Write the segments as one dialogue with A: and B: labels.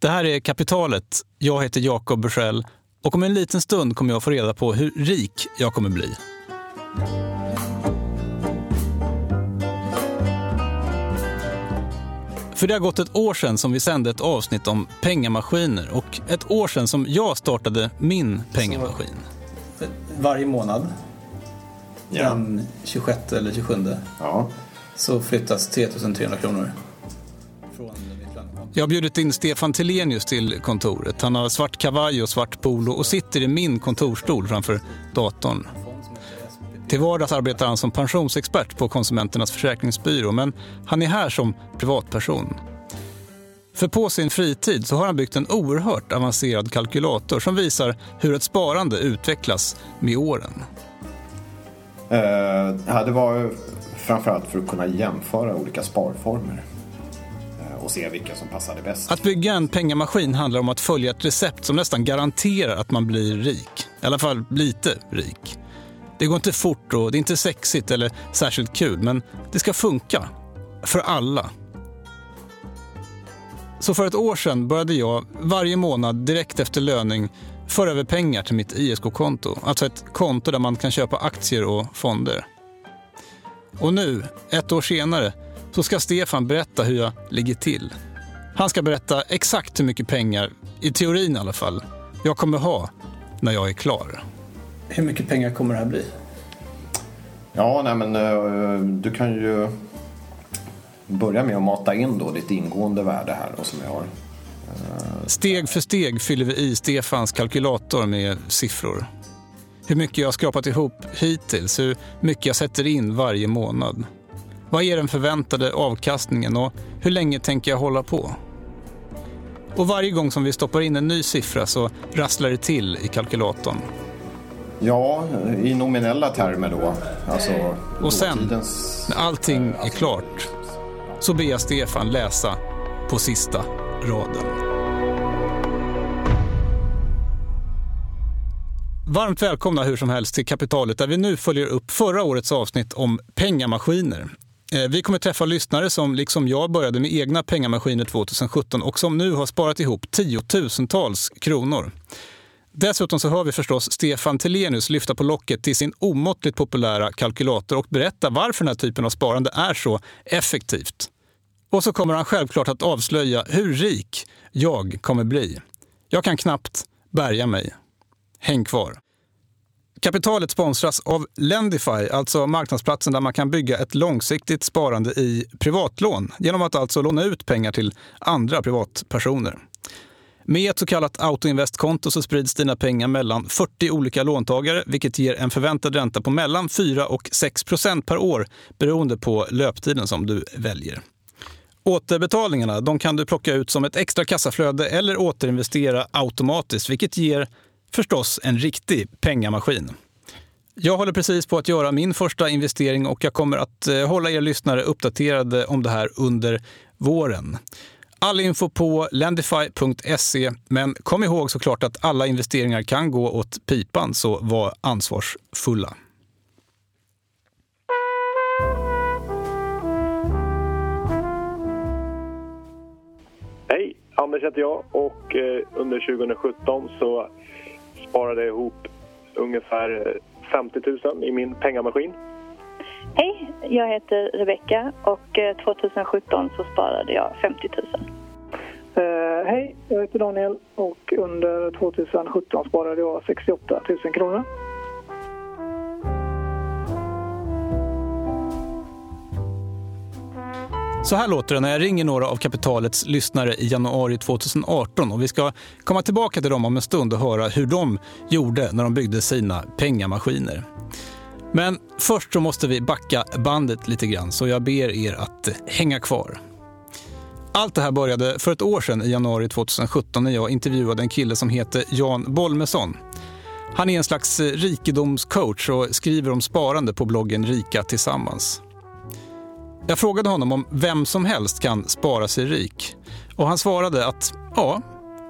A: Det här är Kapitalet. Jag heter Jakob Bursell och om en liten stund kommer jag få reda på hur rik jag kommer bli. För det har gått ett år sedan som vi sände ett avsnitt om pengamaskiner och ett år sedan som jag startade min pengamaskin.
B: Varje månad, den 26 eller 27,
C: Ja.
B: så flyttas 3300 kronor.
A: Jag har bjudit in Stefan Telenius till kontoret. Han har svart kavaj och svart polo och sitter i min kontorstol framför datorn. Till vardags arbetar han som pensionsexpert på Konsumenternas försäkringsbyrå men han är här som privatperson. För på sin fritid så har han byggt en oerhört avancerad kalkylator som visar hur ett sparande utvecklas med åren.
C: Eh, det var framförallt för att kunna jämföra olika sparformer. Och se vilka som passade bäst.
A: Att bygga en pengamaskin handlar om att följa ett recept som nästan garanterar att man blir rik. I alla fall lite rik. Det går inte fort och det är inte sexigt eller särskilt kul, men det ska funka. För alla. Så för ett år sedan började jag varje månad direkt efter löning föra över pengar till mitt ISK-konto. Alltså ett konto där man kan köpa aktier och fonder. Och nu, ett år senare, så ska Stefan berätta hur jag ligger till. Han ska berätta exakt hur mycket pengar, i teorin i alla fall, jag kommer ha när jag är klar.
B: Hur mycket pengar kommer det här bli?
C: Ja, nej men eh, du kan ju börja med att mata in då ditt ingående värde här då, som jag har.
A: Steg för steg fyller vi i Stefans kalkylator med siffror. Hur mycket jag har skrapat ihop hittills, hur mycket jag sätter in varje månad. Vad är den förväntade avkastningen och hur länge tänker jag hålla på? Och varje gång som vi stoppar in en ny siffra så rasslar det till i kalkylatorn.
C: Ja, i nominella termer då. Alltså
A: Och sen,
C: dåtidens-
A: när allting är klart, så ber jag Stefan läsa på sista raden. Varmt välkomna hur som helst till Kapitalet där vi nu följer upp förra årets avsnitt om pengamaskiner. Eh, vi kommer träffa lyssnare som liksom jag började med egna pengamaskiner 2017 och som nu har sparat ihop tiotusentals kronor. Dessutom så hör vi förstås Stefan Telenius lyfta på locket till sin omåttligt populära kalkylator och berätta varför den här typen av sparande är så effektivt. Och så kommer han självklart att avslöja hur rik jag kommer bli. Jag kan knappt bärga mig. Häng kvar. Kapitalet sponsras av Lendify, alltså marknadsplatsen där man kan bygga ett långsiktigt sparande i privatlån genom att alltså låna ut pengar till andra privatpersoner. Med ett så kallat autoinvestkonto så sprids dina pengar mellan 40 olika låntagare vilket ger en förväntad ränta på mellan 4 och 6 procent per år beroende på löptiden som du väljer. Återbetalningarna de kan du plocka ut som ett extra kassaflöde eller återinvestera automatiskt vilket ger förstås en riktig pengamaskin. Jag håller precis på att göra min första investering och jag kommer att eh, hålla er lyssnare uppdaterade om det här under våren. All info på lendify.se, men kom ihåg såklart att alla investeringar kan gå åt pipan, så var ansvarsfulla.
D: Hej, Anders heter jag och eh, under 2017 så sparade ihop ungefär eh, 50 000 i min pengamaskin.
E: Hej, jag heter Rebecka och eh, 2017 så sparade jag 50 000.
F: Eh, hej, jag heter Daniel och under 2017 sparade jag 68 000 kronor.
A: Så här låter det när jag ringer några av Kapitalets lyssnare i januari 2018 och vi ska komma tillbaka till dem om en stund och höra hur de gjorde när de byggde sina pengamaskiner. Men först så måste vi backa bandet lite grann så jag ber er att hänga kvar. Allt det här började för ett år sedan i januari 2017 när jag intervjuade en kille som heter Jan Bolmesson. Han är en slags rikedomscoach och skriver om sparande på bloggen Rika Tillsammans. Jag frågade honom om vem som helst kan spara sig rik. Och han svarade att ja,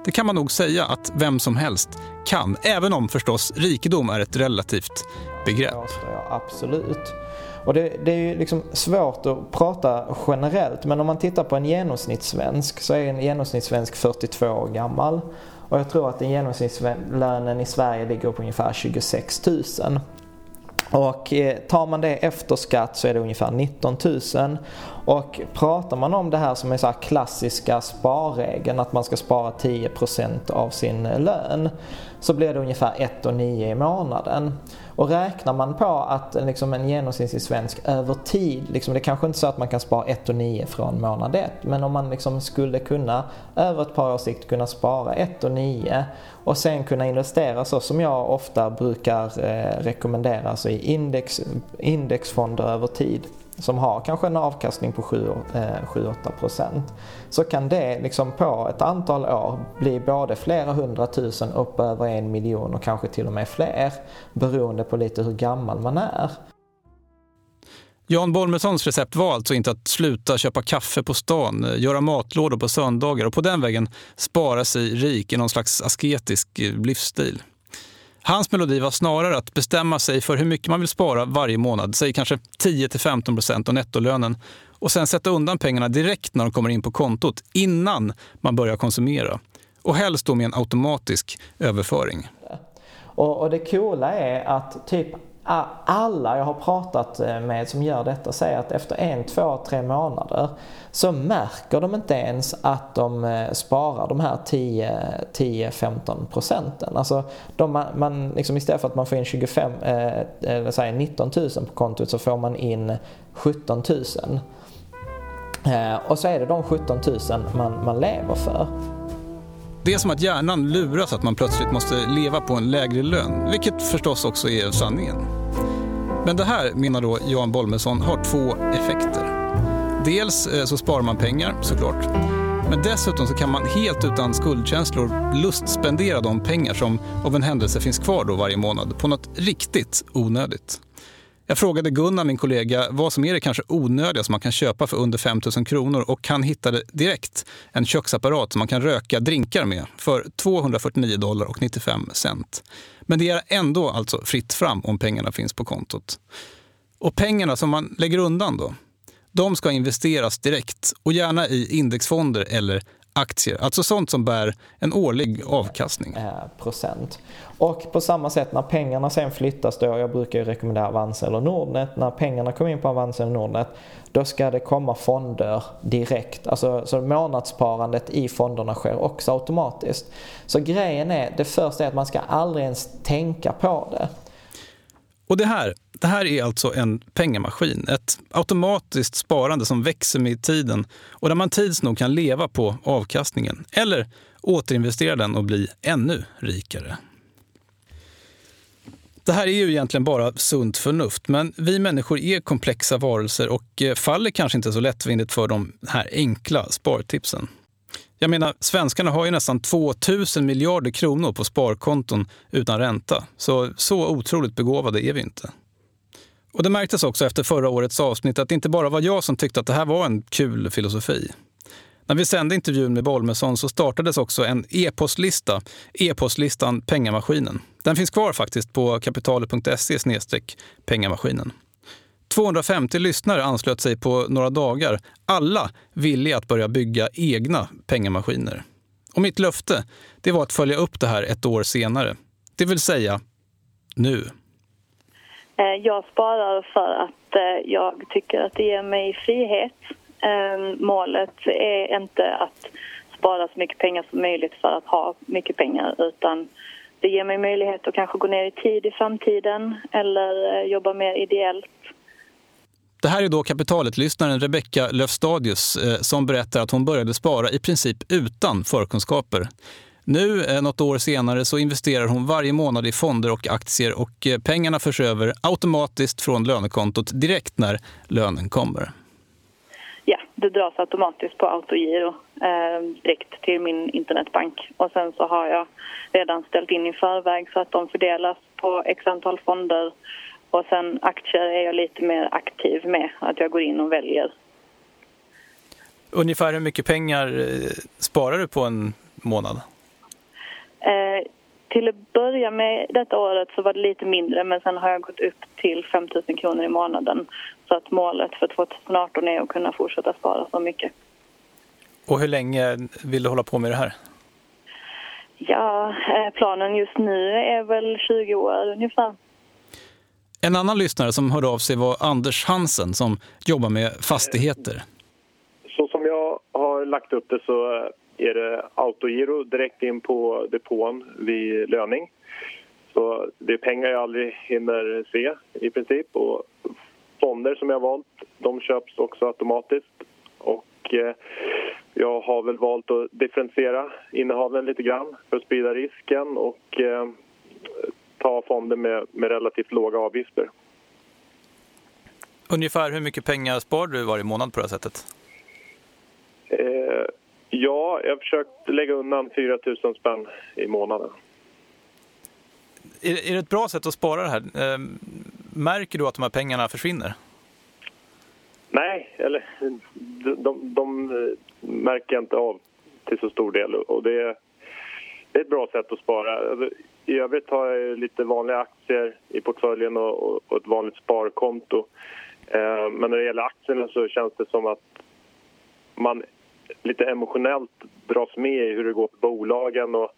A: det kan man nog säga att vem som helst kan. Även om förstås rikedom är ett relativt begrepp.
G: Ja, absolut. Och det, det är ju liksom svårt att prata generellt men om man tittar på en genomsnittssvensk så är en genomsnittssvensk 42 år gammal. Och jag tror att den genomsnittslönen i Sverige ligger på ungefär 26 000. Och eh, tar man det efter skatt så är det ungefär 19 000. Och pratar man om det här som är så här klassiska sparregeln, att man ska spara 10% av sin lön, så blir det ungefär 1,9 i månaden. Och räknar man på att liksom en genomsnittlig svensk över tid, liksom, det kanske inte är så att man kan spara 1,9 från månad 1, men om man liksom skulle kunna över ett par års sikt kunna spara 1,9 och sen kunna investera så som jag ofta brukar eh, rekommendera, alltså i index, indexfonder över tid som har kanske en avkastning på 7-8% eh, så kan det liksom på ett antal år bli både flera hundratusen upp över en miljon och kanske till och med fler beroende på lite hur gammal man är.
A: Jan Bolmessons recept var alltså inte att sluta köpa kaffe på stan, göra matlådor på söndagar och på den vägen spara sig rik i någon slags asketisk eh, livsstil. Hans melodi var snarare att bestämma sig för hur mycket man vill spara varje månad, säg kanske 10-15 procent av nettolönen och sen sätta undan pengarna direkt när de kommer in på kontot, innan man börjar konsumera. Och helst då med en automatisk överföring.
G: Och, och det coola är att typ alla jag har pratat eh, med som gör detta säger att efter en, två, tre månader så märker de inte ens att de eh, sparar de här 10-15 procenten. Alltså de, man, liksom istället för att man får in 25, eller eh, säger 19 000 på kontot så får man in 17 000. Och så är det de 17 000 man, man lever för.
A: Det är som att hjärnan luras att man plötsligt måste leva på en lägre lön, vilket förstås också är sanningen. Men det här, menar då Jan Bolmesson, har två effekter. Dels eh, så sparar man pengar, såklart. Men dessutom så kan man helt utan skuldkänslor lustspendera de pengar som av en händelse finns kvar då varje månad på något riktigt onödigt. Jag frågade Gunnar, min kollega, vad som är det kanske onödiga som man kan köpa för under 5 000 kronor och han hittade direkt en köksapparat som man kan röka drinkar med för 249 dollar och 95 cent. Men det är ändå alltså fritt fram om pengarna finns på kontot. Och pengarna som man lägger undan då, de ska investeras direkt och gärna i indexfonder eller aktier, alltså sånt som bär en årlig avkastning.
G: Eh, procent. Och på samma sätt när pengarna sen flyttas då, jag brukar ju rekommendera Avanza eller Nordnet, när pengarna kommer in på Avanza eller Nordnet, då ska det komma fonder direkt. Alltså, så månadssparandet i fonderna sker också automatiskt. Så grejen är, det första är att man ska aldrig ens tänka på det.
A: Och det här, det här är alltså en pengamaskin. Ett automatiskt sparande som växer med tiden och där man tids nog kan leva på avkastningen. Eller återinvestera den och bli ännu rikare. Det här är ju egentligen bara sunt förnuft, men vi människor är komplexa varelser och eh, faller kanske inte så lättvindigt för de här enkla spartipsen. Jag menar, svenskarna har ju nästan 2 000 miljarder kronor på sparkonton utan ränta. Så, så otroligt begåvade är vi inte. Och det märktes också efter förra årets avsnitt att det inte bara var jag som tyckte att det här var en kul filosofi. När vi sände intervjun med Bolmesson så startades också en e-postlista, e-postlistan Pengamaskinen. Den finns kvar faktiskt på kapitalet.se pengamaskinen. 250 lyssnare anslöt sig på några dagar. Alla villiga att börja bygga egna pengamaskiner. Och mitt löfte det var att följa upp det här ett år senare. Det vill säga nu.
E: Eh, jag sparar för att eh, jag tycker att det ger mig frihet. Ehm, målet är inte att spara så mycket pengar som möjligt för att ha mycket pengar utan det ger mig möjlighet att kanske gå ner i tid i framtiden eller eh, jobba mer ideellt
A: det här är då kapitalet-lyssnaren Rebecka Löfstadius eh, som berättar att hon började spara i princip utan förkunskaper. Nu, eh, något år senare, så investerar hon varje månad i fonder och aktier och eh, pengarna förs över automatiskt från lönekontot direkt när lönen kommer.
E: Ja, det dras automatiskt på autogiro eh, direkt till min internetbank. Och sen så har jag redan ställt in i förväg så att de fördelas på x antal fonder och sen aktier är jag lite mer aktiv med, att jag går in och väljer.
A: Ungefär hur mycket pengar eh, sparar du på en månad?
E: Eh, till att börja med detta året så var det lite mindre men sen har jag gått upp till 5 000 kronor i månaden. Så att målet för 2018 är att kunna fortsätta spara så mycket.
A: Och hur länge vill du hålla på med det här?
E: Ja, eh, planen just nu är väl 20 år ungefär.
A: En annan lyssnare som hörde av sig var Anders Hansen som jobbar med fastigheter.
D: Så som jag har lagt upp det så är det autogiro direkt in på depån vid löning. Så det är pengar jag aldrig hinner se i princip. Och fonder som jag har valt, de köps också automatiskt. Och eh, jag har väl valt att differentiera innehaven lite grann för att sprida risken och eh, ta fonder med, med relativt låga avgifter.
A: Ungefär hur mycket pengar spar du varje månad på det här sättet?
D: Eh, ja, jag har försökt lägga undan 4 000 spänn i månaden.
A: Är, är det ett bra sätt att spara det här? Eh, märker du att de här pengarna försvinner?
D: Nej, eller de, de, de märker jag inte av till så stor del. Och det, det är ett bra sätt att spara. I övrigt har jag lite vanliga aktier i portföljen och, och ett vanligt sparkonto. Eh, men när det gäller aktierna så känns det som att man lite emotionellt dras med i hur det går för bolagen och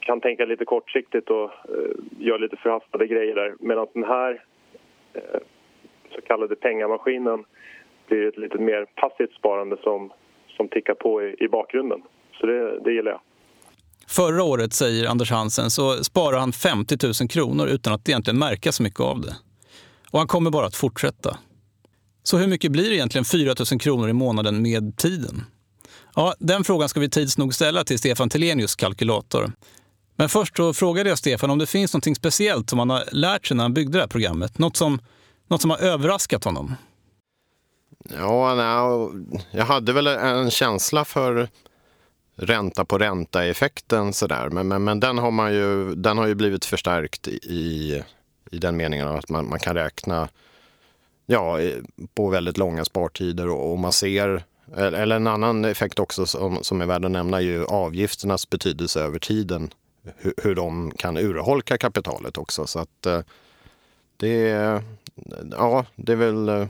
D: kan tänka lite kortsiktigt och eh, göra lite förhastade grejer där. Medan den här eh, så kallade pengamaskinen blir ett lite mer passivt sparande som, som tickar på i, i bakgrunden. Så det, det gillar jag.
A: Förra året, säger Anders Hansen, så sparar han 50 000 kronor utan att egentligen märka så mycket av det. Och han kommer bara att fortsätta. Så hur mycket blir det egentligen 4 000 kronor i månaden med tiden? Ja, den frågan ska vi tids nog ställa till Stefan Telenius kalkylator. Men först så frågade jag Stefan om det finns något speciellt som han har lärt sig när han byggde det här programmet. Något som, något som har överraskat honom.
C: Ja, nej, jag hade väl en känsla för ränta på ränta-effekten sådär. Men, men, men den, har man ju, den har ju blivit förstärkt i, i den meningen att man, man kan räkna ja, på väldigt långa spartider och, och man ser eller en annan effekt också som, som är värd att nämna är ju avgifternas betydelse över tiden. Hur, hur de kan urholka kapitalet också. Så att eh, det, ja, det är väl eh,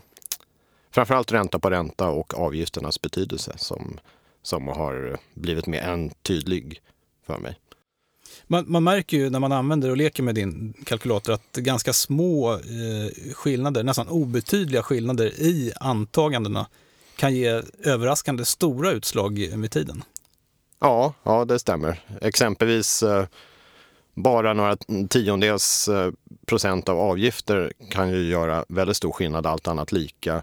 C: framförallt ränta på ränta och avgifternas betydelse som, som har blivit mer än tydlig för mig.
A: Man, man, märker ju när man använder och leker med din kalkylator att ganska små eh, skillnader, nästan obetydliga skillnader i antagandena kan ge överraskande stora utslag med tiden.
C: Ja, ja det stämmer. Exempelvis eh, bara några tiondels eh, procent av avgifter kan ju göra väldigt stor skillnad, allt annat lika.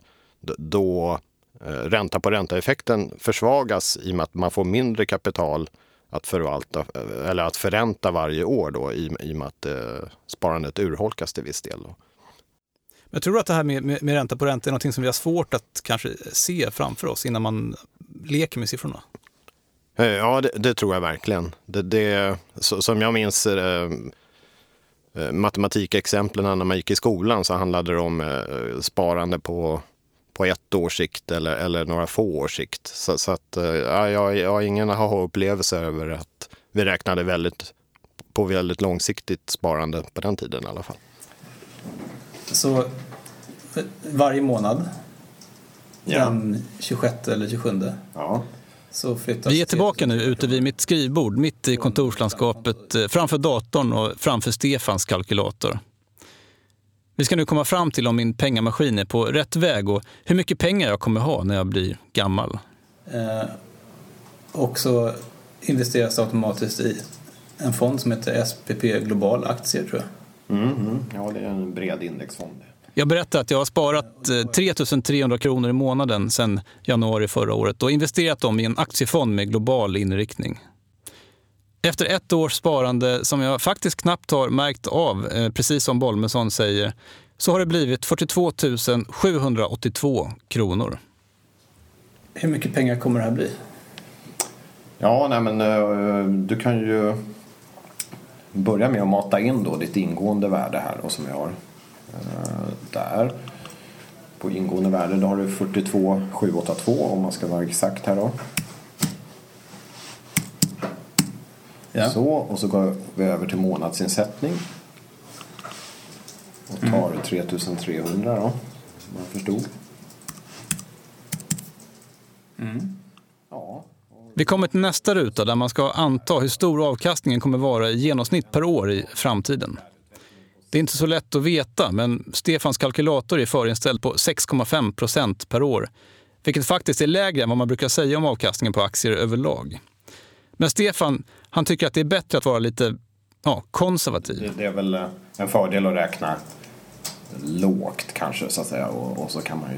C: Då eh, ränta på ränta-effekten försvagas i och med att man får mindre kapital att förvalta eller att förränta varje år då i, i och med att eh, sparandet urholkas till viss del. Då.
A: Jag tror att det här med, med, med ränta på ränta är något som vi har svårt att kanske se framför oss innan man leker med siffrorna.
C: Eh, ja, det, det tror jag verkligen. Det, det, så, som jag minns eh, eh, matematikexemplen när man gick i skolan så handlade det om eh, sparande på, på ett års sikt eller, eller några få års sikt. Så, så att, eh, ja, jag, jag har ingen aha-upplevelse över att vi räknade väldigt, på väldigt långsiktigt sparande på den tiden i alla fall.
B: Så varje månad,
C: Ja.
B: den 26 eller 27,
C: Ja.
B: så flyttas
A: Vi är tillbaka
B: 3000
A: nu ute vid mitt skrivbord, mitt i kontorslandskapet, eh, framför datorn och framför Stefans kalkylator. Vi ska nu komma fram till om min pengamaskin är på rätt väg och hur mycket pengar jag kommer ha när jag blir gammal.
B: Eh, och så investeras det automatiskt i en fond som heter SPP Global Aktier tror jag.
C: Mm, ja, det är en bred indexfond.
A: Jag berättade att jag har sparat eh, 3 300 kronor i månaden sedan januari förra året och investerat dem i en aktiefond med global inriktning. Efter ett års sparande som jag faktiskt knappt har märkt av, eh, precis som Bolmesson säger, så har det blivit 42 782 kronor.
B: Hur mycket pengar kommer det här bli?
C: Ja, nej men eh, du kan ju börja med att mata in då ditt ingående värde här då, som jag har eh, där. På ingående värde då har du 42 782 om man ska vara exakt här då.
B: Ja.
C: Så, och så går vi över till månadsinsättning. Och tar 3300 då, som jag förstod. Ja.
A: Vi kommer till nästa ruta där man ska anta hur stor avkastningen kommer vara i genomsnitt per år i framtiden. Det är inte så lätt att veta, men Stefans kalkylator är förinställd på 6,5 procent per år, vilket faktiskt är lägre än vad man brukar säga om avkastningen på aktier överlag. Men Stefan, han tycker att det är bättre att vara lite ja, konservativ.
C: Det, det är väl eh, en fördel att räkna lågt kanske så att säga och, och så kan man ju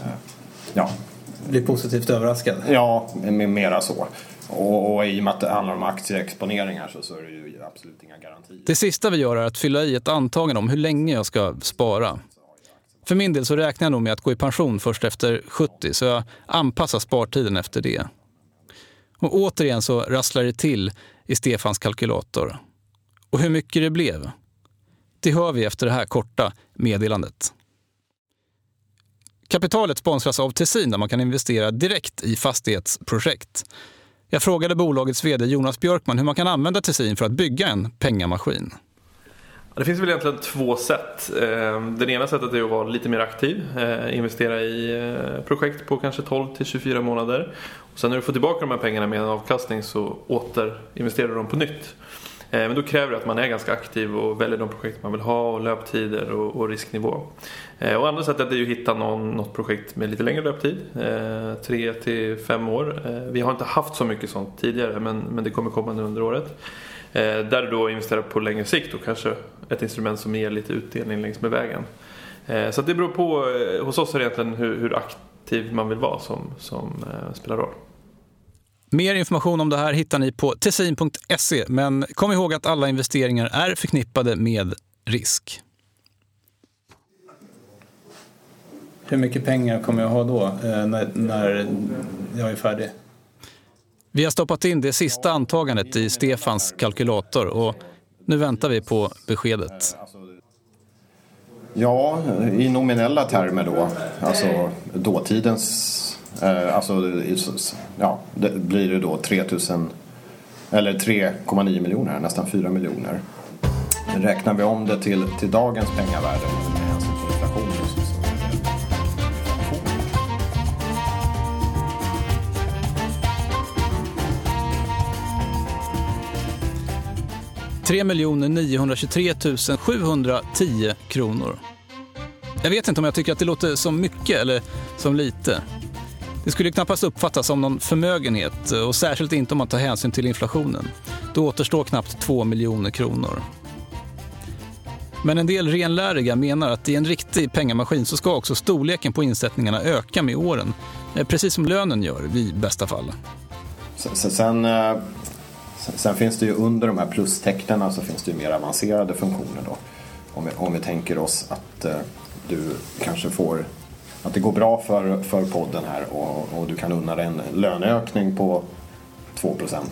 C: eh, ja,
B: Blir positivt överraskad.
C: ja med mera så. Och, och i och med att det handlar om aktieexponeringar så, så är det ju absolut inga garantier.
A: Det sista vi gör är att fylla i ett antagande om hur länge jag ska spara. För min del så räknar jag nog med att gå i pension först efter 70, så jag anpassar spartiden efter det. Och återigen så rasslar det till i Stefans kalkylator. Och hur mycket det blev, det hör vi efter det här korta meddelandet. Kapitalet sponsras av Tessin där man kan investera direkt i fastighetsprojekt. Jag frågade bolagets vd Jonas Björkman hur man kan använda Tessin för att bygga en pengamaskin.
H: Det finns väl egentligen två sätt. Ehm, det ena sättet är att vara lite mer aktiv. Eh, investera i eh, projekt på kanske 12 till 24 månader. Och sen när du får tillbaka de här pengarna med en avkastning så återinvesterar du dem på nytt. Eh, men då kräver det att man är ganska aktiv och väljer de projekt man vill ha och löptider och, och risknivå. Och andra sättet är ju att hitta någon, något projekt med lite längre löptid. eh, Tre till fem år. Vi har inte haft så mycket sånt tidigare men, men det kommer komma nu under året. Eh, Där du då investerar på längre sikt och kanske ett instrument som ger lite utdelning längs med vägen. Eh, Så att det beror på, eh, hos oss är det egentligen hur, hur aktiv man vill vara som, som eh, spelar roll.
A: Mer information om det här hittar ni på tessin.se, men kom ihåg att alla investeringar är förknippade med risk.
B: Hur mycket pengar kommer jag ha då när, när jag är färdig?
A: Vi har stoppat in det sista antagandet i Stefans kalkylator och nu väntar vi på beskedet.
C: Ja, i nominella termer då, alltså dåtidens, eh, alltså ja, det blir det då 3000 eller 3,9 miljoner, nästan 4 miljoner. Räknar vi om det till, till dagens pengavärde
A: 3 923 710 kronor. Jag vet inte om jag tycker att det låter som mycket eller som lite. Det skulle knappast uppfattas som någon förmögenhet och särskilt inte om man tar hänsyn till inflationen. Då återstår knappt 2 miljoner kronor. Men en del renläriga menar att i en riktig pengamaskin så ska också storleken på insättningarna öka med åren. Eh, precis som lönen gör i bästa fall.
C: Sen, sen- sen, finns det ju under de här plustecknen så finns det ju mer avancerade funktioner då. Om vi, om vi tänker oss att eh, du kanske får att det går bra för, för podden här och, och du kan unna dig en löneökning på 2%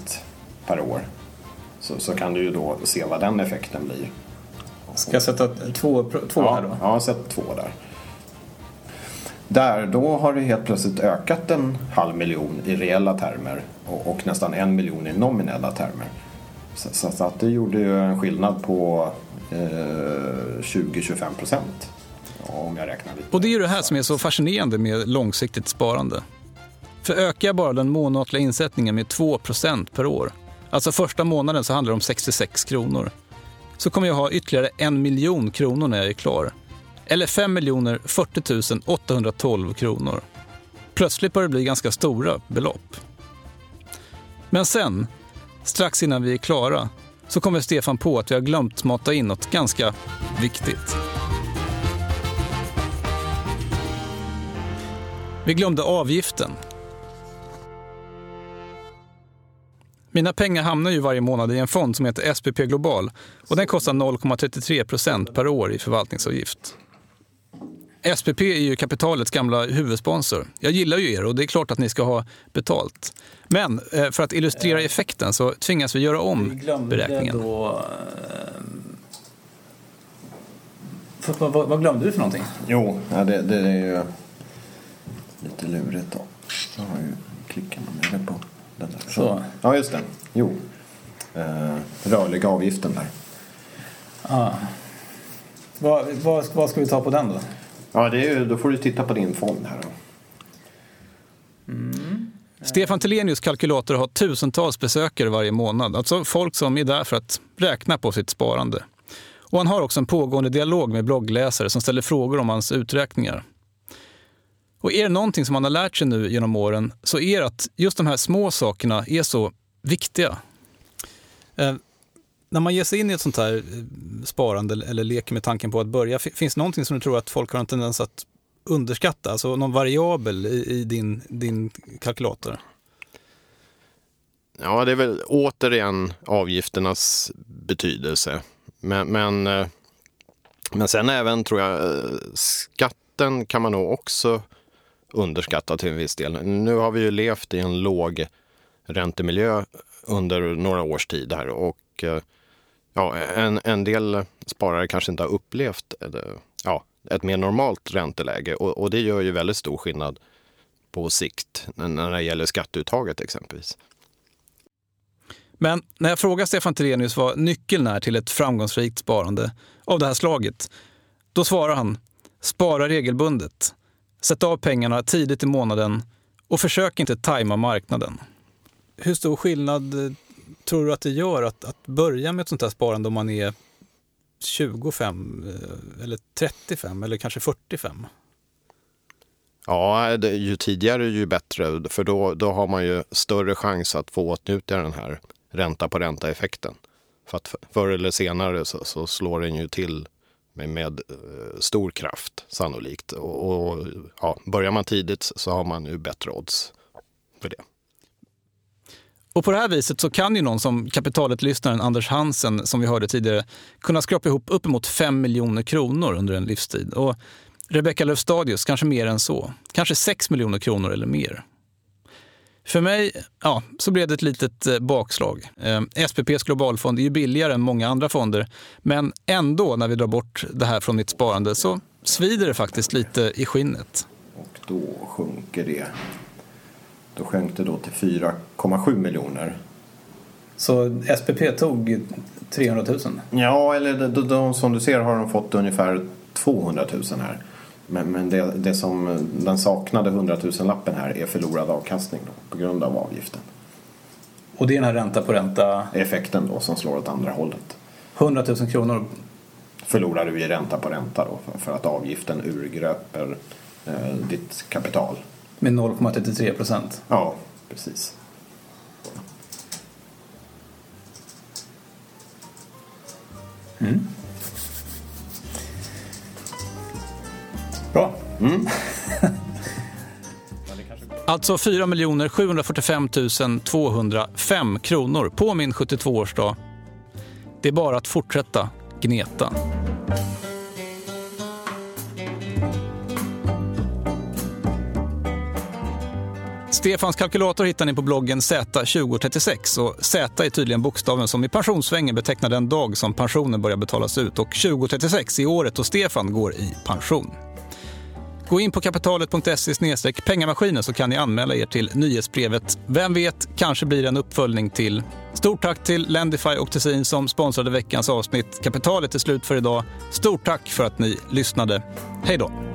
C: per år. Så, så kan du ju då se vad den effekten blir.
B: Ska jag sätta två, två
C: ja,
B: här då?
C: Ja, sätt två där. Där, då har det helt plötsligt ökat en halv miljon i reella termer och, och nästan en miljon i nominella termer. Så, så, så att det gjorde ju en skillnad på eh, 20-25 procent. Om jag räknar lite.
A: Och det är ju det här som är så fascinerande med långsiktigt sparande. För ökar jag bara den månatliga insättningen med 2% per år, alltså första månaden så handlar det om 66 kronor, så kommer jag ha ytterligare en miljon kronor när jag är klar. Eller 5 40 812 kronor. Plötsligt börjar det bli ganska stora belopp. Men sen, strax innan vi är klara, så kommer Stefan på att vi har glömt mata in något ganska viktigt. Vi glömde avgiften. Mina pengar hamnar ju varje månad i en fond som heter SPP Global och den kostar 0,33 procent per år i förvaltningsavgift. SPP är ju kapitalets gamla huvudsponsor. Jag gillar ju er och det är klart att ni ska ha betalt. Men eh, för att illustrera effekten så tvingas vi göra
B: Vi
A: om
B: glömde
A: beräkningen.
B: då... Eh, för, vad, vad, vad glömde du för någonting?
C: Jo, ja, det, det är ju lite lurigt då. Jag har ju klickat nere på den där.
B: Så.
C: Ja, just det. Jo. eh, rörliga avgiften där.
B: Ah. Vad, vad, vad ska vi ta på den då?
C: Ja, det är då får du titta på din fond här. Då.
A: Stefan Telenius kalkylator har tusentals besökare varje månad. Alltså folk som är där för att räkna på sitt sparande. Och han har också en pågående dialog med bloggläsare som ställer frågor om hans uträkningar. Och är det någonting som han har lärt sig nu genom åren så är det att just de här små sakerna är så viktiga. När man ger sig in i ett sånt här eh, sparande eller leker med tanken på att börja, finns det någonting som du tror att folk har en tendens att underskatta? Alltså någon variabel i, i din, din kalkylator?
C: Ja, det är väl återigen avgifternas betydelse. Men, men, eh, men sen även tror jag eh, skatten kan man nog också underskatta till en viss del. Nu har vi ju levt i en låg räntemiljö under några års tid här och ja, en, en del sparare kanske inte har upplevt ja, ett mer normalt ränteläge och, och det gör ju väldigt stor skillnad på sikt när det gäller skatteuttaget exempelvis.
A: Men när jag frågar Stefan Terenius vad nyckeln är till ett framgångsrikt sparande av det här slaget, då svarar han spara regelbundet. Sätt av pengarna tidigt i månaden och försök inte tajma marknaden. Hur stor skillnad eh, tror du att det gör att, att börja med ett sånt här sparande om man är 25 eh, eller 35 eller kanske 45?
C: Ja, det, ju tidigare ju bättre för då, då har man ju större chans att få åtnjuta den här ränta på ränta-effekten. För att förr eller senare så, så slår den ju till med, med eh, stor kraft sannolikt. Och, och, ja, börjar man tidigt så har man ju bättre odds för det.
A: Och på det här viset så kan ju någon som kapitalet-lyssnaren Anders Hansen, som vi hörde tidigare, kunna skrapa ihop uppemot 5 miljoner kronor under en livstid. Och Rebecca Löfstadius kanske mer än så. Kanske 6 miljoner kronor eller mer. För mig ja, så blev det ett litet eh, bakslag. Eh, SPPs globalfond är ju billigare än många andra fonder, men ändå när vi drar bort det här från mitt sparande så svider det faktiskt lite i skinnet.
C: Och då sjunker det. Då sjönk det då till 4,7 miljoner.
B: Så SPP tog 300 000?
C: Ja, eller de, de, som du ser har de fått ungefär 200 000 här. Men, men det, det, som den saknade 100 000-lappen här är förlorad avkastning då, på grund av avgiften.
B: Och det är den här ränta på ränta?
C: Effekten då som slår åt andra hållet.
B: 100 000 kronor?
C: Förlorar du i ränta på ränta då för, för att avgiften urgröper eh, ditt kapital.
B: Med 0,33 procent?
C: Ja, precis.
B: Mm. Bra. Mm.
A: alltså 4 745 205 kronor på min 72-årsdag. Det är bara att fortsätta gneta. Stefans kalkylator hittar ni på bloggen Z2036 och Z är tydligen bokstaven som i pensionssvängen betecknar den dag som pensionen börjar betalas ut och 2036 är året då Stefan går i pension. Gå in på kapitalet.se pengamaskinen så kan ni anmäla er till nyhetsbrevet. Vem vet, kanske blir det en uppföljning till. Stort tack till Lendify och Tessin som sponsrade veckans avsnitt. Kapitalet är slut för idag. Stort tack för att ni lyssnade. Hej då!